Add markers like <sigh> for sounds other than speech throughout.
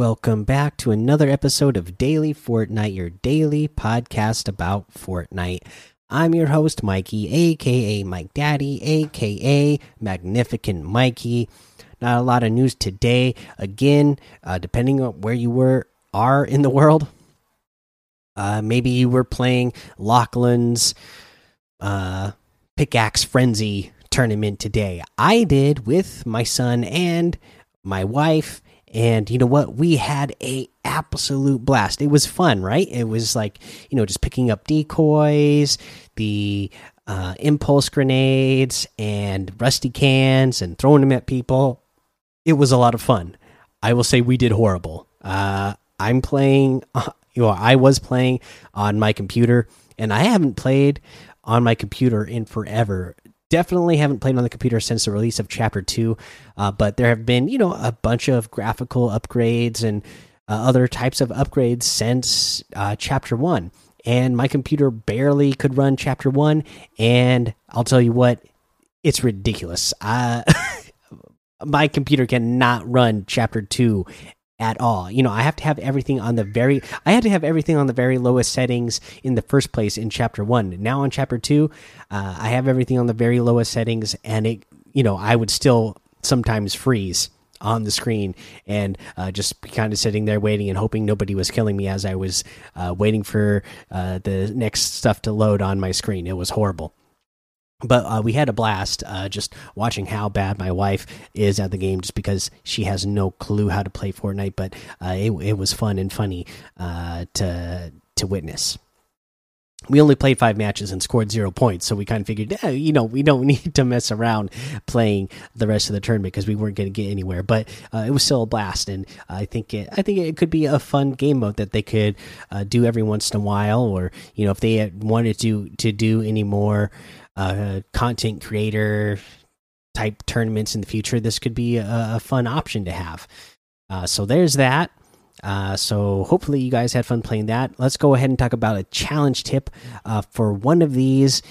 Welcome back to another episode of Daily Fortnite, your daily podcast about Fortnite. I'm your host, Mikey, aka Mike Daddy, aka Magnificent Mikey. Not a lot of news today. Again, uh, depending on where you were are in the world, uh, maybe you were playing Lachlan's uh, Pickaxe Frenzy tournament today. I did with my son and my wife and you know what? We had a absolute blast. It was fun right? It was like you know just picking up decoys the uh, impulse grenades and rusty cans and throwing them at people. It was a lot of fun. I will say we did horrible. Uh, i'm playing <laughs> you know i was playing on my computer and i haven't played on my computer in forever definitely haven't played on the computer since the release of chapter 2 uh, but there have been you know a bunch of graphical upgrades and uh, other types of upgrades since uh, chapter 1 and my computer barely could run chapter 1 and i'll tell you what it's ridiculous. <laughs> My computer cannot run chapter 2 at all. You know, I have to have everything on the very I had to have everything on the very lowest settings in the first place in chapter 1. Now on chapter 2, uh, I have everything on the very lowest settings and it you know, I would still sometimes freeze on the screen and uh, just kind of sitting there waiting and hoping nobody was killing me as I was uh, waiting for uh, the next stuff to load on my screen. It was horrible but uh, we had a blast uh, just watching how bad my wife is at the game just because she has no clue how to play Fortnite. But uh, it, it, was fun and funny uh, to to witness. We only played five matches and scored zero points, so we kind of figured, eh, you know, we don't <laughs> need to mess around playing the rest of the tournament because we weren't going to get anywhere. But uh, it was still a blast, and I think it, I think it could be a fun game mode that they could uh, do every once in a while, or you know, if they wanted to to do any more uh, content creator type tournaments in the future, this could be a, a fun option to have. Uh, so there's that. Uh, so hopefully you guys had fun playing that. Let's go ahead and talk about a challenge tip uh, for one of these.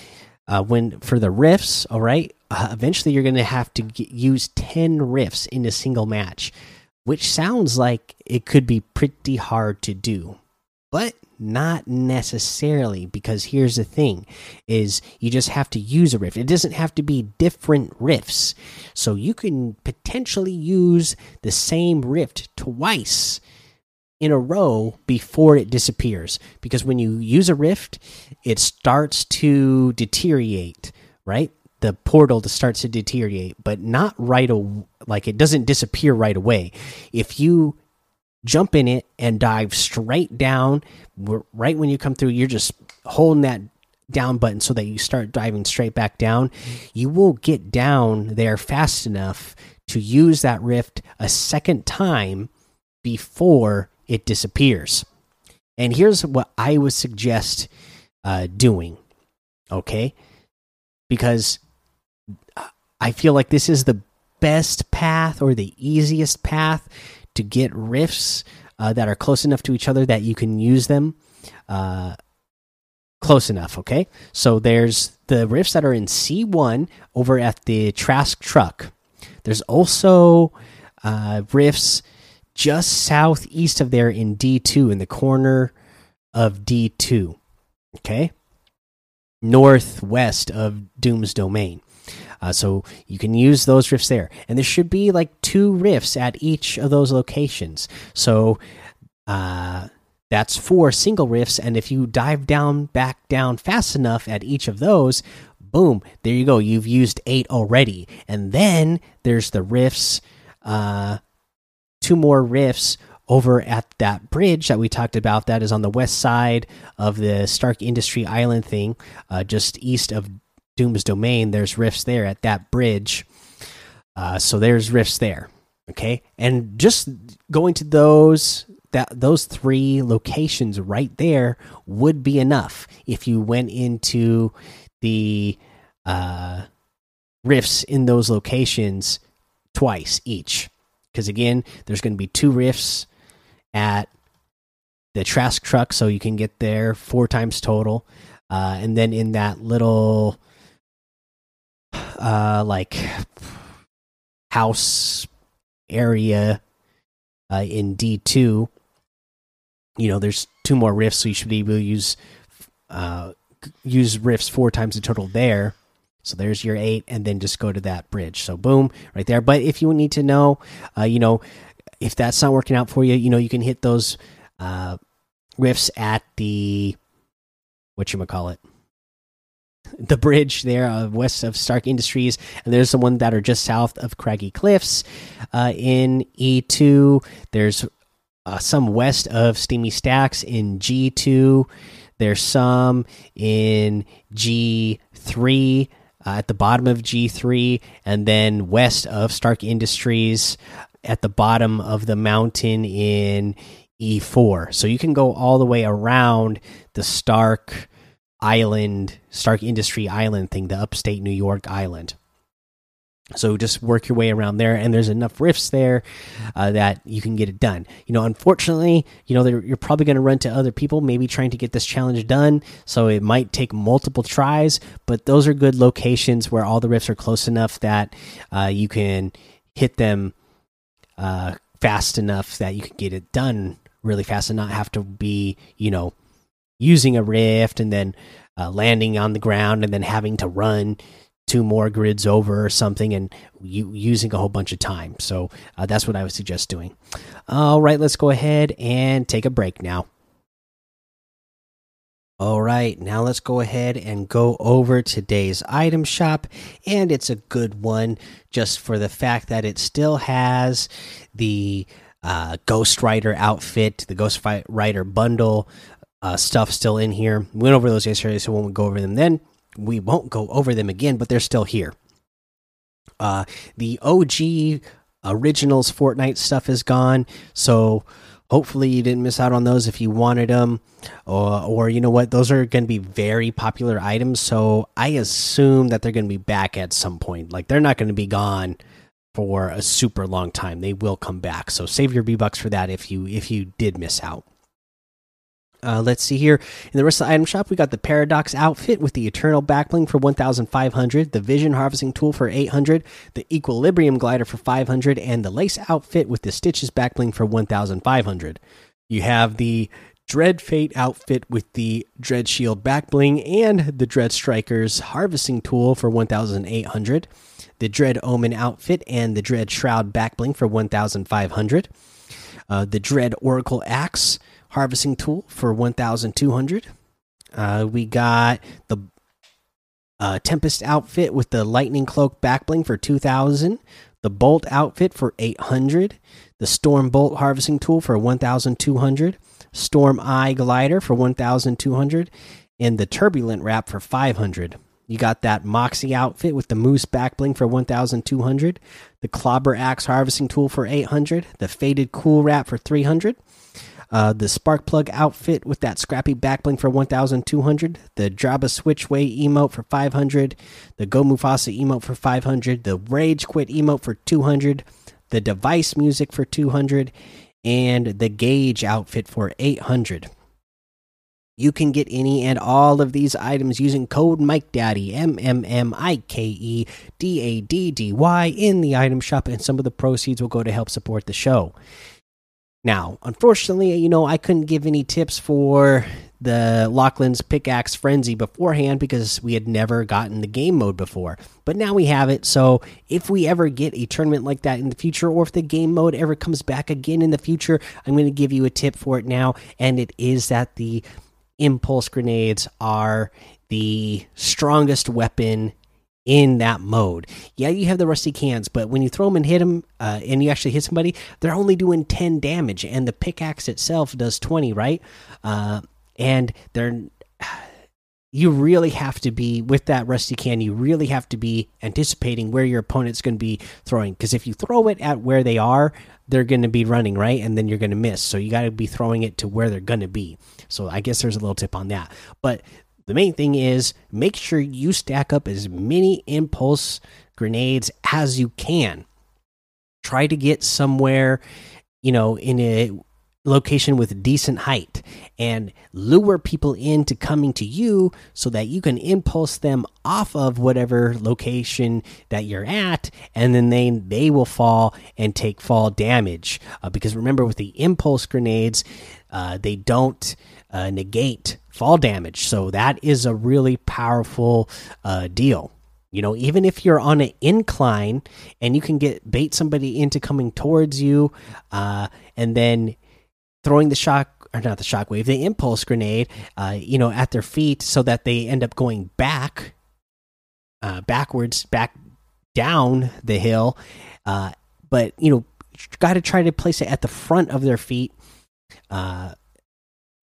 Uh, when for the riffs, all right. Uh, eventually, you're going to have to get, use ten riffs in a single match, which sounds like it could be pretty hard to do, but not necessarily because here's the thing is you just have to use a rift it doesn't have to be different rifts so you can potentially use the same rift twice in a row before it disappears. Because when you use a rift it starts to deteriorate right? The portal starts to deteriorate but not right away like it doesn't disappear right away. If you jump in it and dive straight down. Right when you come through you're just holding that down button so that you start diving straight back down. You will get down there fast enough to use that rift a second time before it disappears. And here's what i would suggest uh, doing okay? Because i feel like this is the best path or the easiest path to get rifts uh, that are close enough to each other that you can use them uh, close enough. Okay, so there's the rifts that are in C1 over at the Trask truck. There's also uh, rifts just southeast of there in D2 in the corner of D2. Okay, northwest of Doom's domain. Uh, so you can use those rifts there, and there should be like two rifts at each of those locations. So uh, that's four single rifts, and if you dive down, back down fast enough at each of those, boom, there you go. You've used eight already, and then there's the rifts. Uh, two more rifts over at that bridge that we talked about that is on the west side of the Stark Industry Island thing, uh, just east of Doom's domain, there's rifts there at that bridge. Uh, so there's rifts there. Okay, and just going to those that those three locations right there would be enough if you went into the uh, rifts in those locations twice each. Because again, there's going to be two rifts at the Trask truck, so you can get there four times total. Uh, and then in that little uh like house area uh, in D2. You know, there's two more rifts, so you should be able to use uh, use rifts four times the total there. So there's your eight, and then just go to that bridge. So boom, right there. But if you need to know, uh, you know, if that's not working out for you, you know, you can hit those uh, rifts at the what you call it, the bridge there uh, west of Stark Industries, and there's the one that are just south of Craggy Cliffs. Uh, in E2, there's uh, some west of Steamy Stacks in G2. There's some in G3 uh, at the bottom of G3, and then west of Stark Industries at the bottom of the mountain in E4. So you can go all the way around the Stark Island, Stark Industry Island thing, the upstate New York island. So just work your way around there, and there's enough rifts there uh, that you can get it done. You know, unfortunately, you know you're probably going to run to other people, maybe trying to get this challenge done. So it might take multiple tries, but those are good locations where all the rifts are close enough that uh, you can hit them uh, fast enough that you can get it done really fast and not have to be, you know, using a rift and then uh, landing on the ground and then having to run two more grids over or something and you using a whole bunch of time. So uh, that's what I would suggest doing. All right, let's go ahead and take a break now. All right, now let's go ahead and go over today's item shop. And it's a good one just for the fact that it still has the uh, Ghost Rider outfit, the Ghost Rider bundle uh, stuff still in here. We went over those yesterday, so when we won't go over them then we won't go over them again, but they're still here. Uh, the OG originals Fortnite stuff is gone, so hopefully you didn't miss out on those if you wanted them, or, or you know what, those are going to be very popular items. So I assume that they're going to be back at some point. Like they're not going to be gone for a super long time. They will come back. So save your V bucks for that if you if you did miss out. Uh, let's see here. In the rest of the item shop, we got the Paradox outfit with the Eternal Backbling for 1,500, the Vision Harvesting Tool for 800, the Equilibrium Glider for 500, and the Lace outfit with the Stitches Backbling for 1,500. You have the Dread Fate outfit with the Dread Shield Backbling and the Dread Strikers Harvesting Tool for 1,800, the Dread Omen outfit and the Dread Shroud Backbling for 1,500, uh, the Dread Oracle Axe harvesting tool for 1200 uh, we got the uh, tempest outfit with the lightning cloak backbling for 2000 the bolt outfit for 800 the storm bolt harvesting tool for 1200 storm eye glider for 1200 and the turbulent wrap for 500 you got that moxie outfit with the moose backbling for 1200 the clobber axe harvesting tool for 800 the faded cool wrap for 300 uh, the spark plug outfit with that scrappy backbling for 1200, the Jabba Switchway emote for 500, the Go Mufasa emote for 500, the Rage Quit emote for 200, the device music for 200, and the Gauge outfit for 800. You can get any and all of these items using code MikeDaddy, M M M I K E D A D D Y, in the item shop, and some of the proceeds will go to help support the show. Now, unfortunately, you know, I couldn't give any tips for the Lachlan's Pickaxe Frenzy beforehand because we had never gotten the game mode before. But now we have it, so if we ever get a tournament like that in the future, or if the game mode ever comes back again in the future, I'm going to give you a tip for it now, and it is that the impulse grenades are the strongest weapon in that mode. Yeah, you have the rusty cans, but when you throw them and hit them, uh, and you actually hit somebody, they're only doing 10 damage, and the pickaxe itself does 20, right? Uh, and they're. <sighs> You really have to be with that rusty can. You really have to be anticipating where your opponent's going to be throwing. Because if you throw it at where they are, they're going to be running right, and then you're going to miss. So you got to be throwing it to where they're going to be. So I guess there's a little tip on that. But the main thing is make sure you stack up as many impulse grenades as you can. Try to get somewhere, you know, in a location with decent height and lure people into coming to you so that you can impulse them off of whatever location that you're at and then they they will fall and take fall damage uh, because remember with the impulse grenades uh, they don't uh, negate fall damage so that is a really powerful uh, deal you know, even if you're on an incline and you can get bait somebody into coming towards you, uh, and then throwing the shock or not the shockwave, the impulse grenade, uh, you know, at their feet so that they end up going back, uh, backwards, back down the hill. Uh, but you know, got to try to place it at the front of their feet, uh,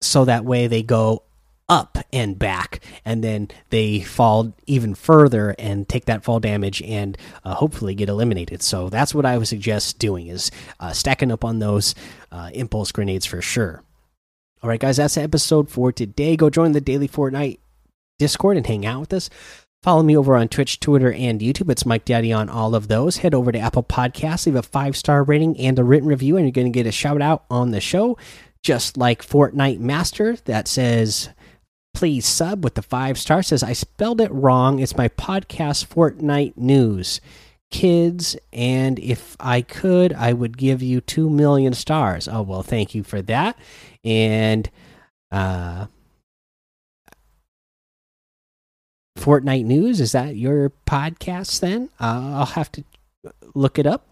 so that way they go up and back, and then they fall even further and take that fall damage and uh, hopefully get eliminated. So that's what I would suggest doing is uh, stacking up on those uh, impulse grenades for sure. All right, guys, that's the episode for today. Go join the daily Fortnite Discord and hang out with us. Follow me over on Twitch, Twitter, and YouTube. It's Mike Daddy on all of those. Head over to Apple Podcasts, leave a five star rating and a written review, and you're going to get a shout out on the show. Just like Fortnite Master that says please sub with the five stars. Says I spelled it wrong. It's my podcast Fortnite news. Kids, and if I could, I would give you two million stars. Oh well, thank you for that. And uh Fortnite news is that your podcast? Then uh, I'll have to look it up.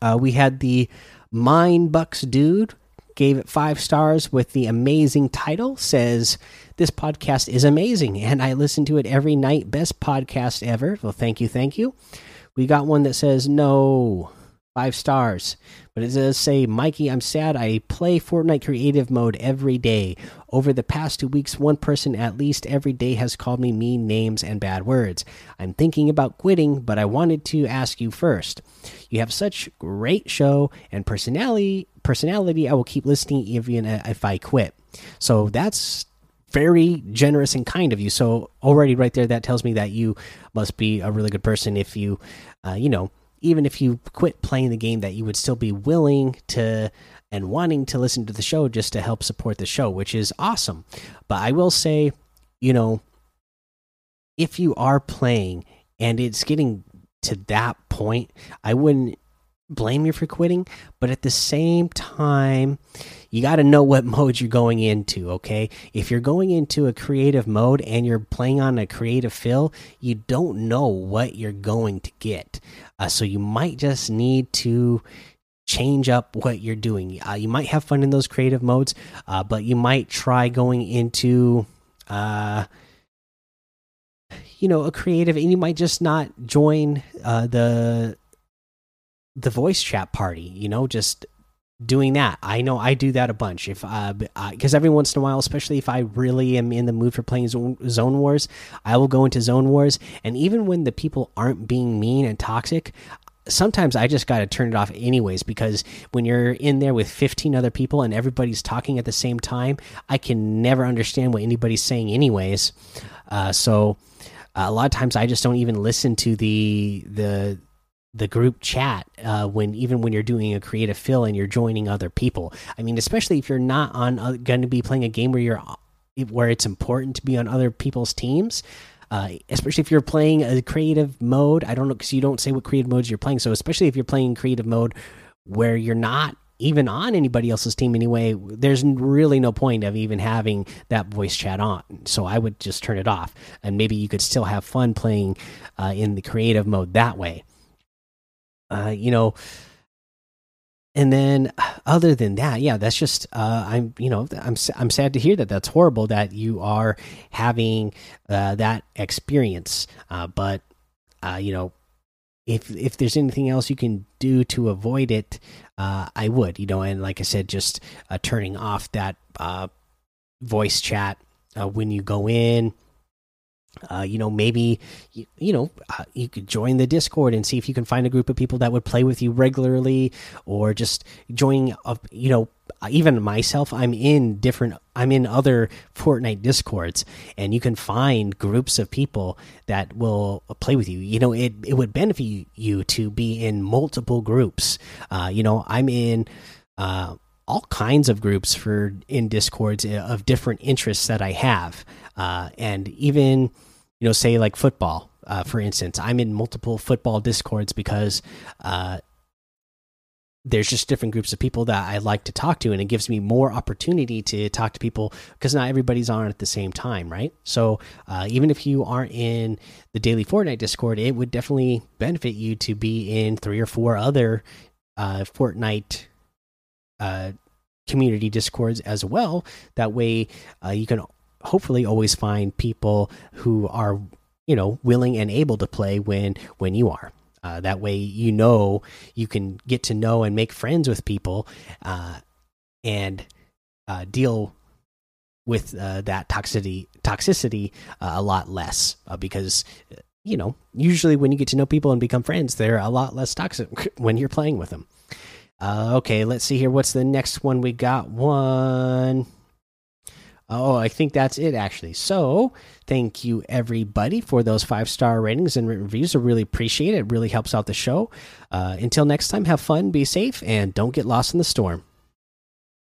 Uh, we had the Mine Bucks dude gave it five stars with the amazing title. Says this podcast is amazing, and I listen to it every night. Best podcast ever. Well, thank you, thank you. We got one that says no, five stars, but it does say, Mikey, I'm sad. I play Fortnite creative mode every day. Over the past two weeks, one person at least every day has called me mean names and bad words. I'm thinking about quitting, but I wanted to ask you first. You have such great show and personality. Personality, I will keep listening even if I quit. So that's very generous and kind of you. So already right there, that tells me that you must be a really good person. If you, uh, you know, even if you quit playing the game, that you would still be willing to and wanting to listen to the show just to help support the show, which is awesome. But I will say, you know, if you are playing and it's getting to that point, I wouldn't blame you for quitting, but at the same time, you got to know what <laughs> mode you're going into, okay? If you're going into a creative mode and you're playing on a creative fill, you don't know what you're going to get. Uh, so you might just need to change up what you're doing. Uh, you might have fun in those creative modes, uh, but you might try going into uh, you know a creative and you might just not join uh, the the voice chat party you know just doing that. I know i do that a bunch. If uh because every once in a while especially if i really am in the mood for playing zone wars i will go into zone wars. And even when the people aren't being mean and toxic sometimes I just got to turn it off anyways because when you're in there with 15 other people and everybody's talking at the same time, I can never understand what anybody's saying anyways. Uh, so uh, a lot of times I just don't even listen to the the the group chat uh, when even when you're doing a creative fill and you're joining other people. I mean, especially if you're not on uh, going to be playing a game where you're where it's important to be on other people's teams. Uh, especially if you're playing a creative mode, I don't know because you don't say what creative modes you're playing. So especially if you're playing creative mode where you're not even on anybody else's team anyway, there's really no point of even having that voice chat on. So I would just turn it off, and maybe you could still have fun playing uh, in the creative mode that way. Uh, you know, and then other than that, yeah, that's just uh, I'm you know I'm I'm sad to hear that that's horrible that you are having uh, that experience. Uh, but uh, you know if if there's anything else you can do to avoid it, uh, I would. You know, and like I said, just uh, turning off that voice chat when you go in. Uh, you know, maybe you, you know uh, you could join the Discord and see if you can find a group of people that would play with you regularly, or just join up. You know, even myself, I'm in different. I'm in other Fortnite Discords, and you can find groups of people that will play with you. You know, it it would benefit you to be in multiple groups. Uh, you know, I'm in. All kinds of groups for in discords uh, of different interests that i have uh, and even you know say like football uh, for instance i'm in multiple football discords because uh, there's just different groups of people that I like to talk to, and it gives me more opportunity to talk to people because not everybody's on at the same time, right? So uh, even if you aren't in the daily Fortnite Discord, it would definitely benefit you to be in three or four other uh, Fortnite uh, community Discords as well. That way, uh, you can hopefully always find people who are you know willing and able to play when when you are. Uh, that way, you know you can get to know and make friends with people, uh, and uh, deal with that toxicity toxicity a lot less because you know usually when you get to know people and become friends, they're a lot less toxic <laughs> when you're playing with them. Okay, let's see here. What's the next one? We got one. Oh, I think that's it actually. So, thank you everybody for those five star ratings and reviews. I really appreciate it. It really helps out the show. Uh, until next time, have fun, be safe, and don't get lost in the storm.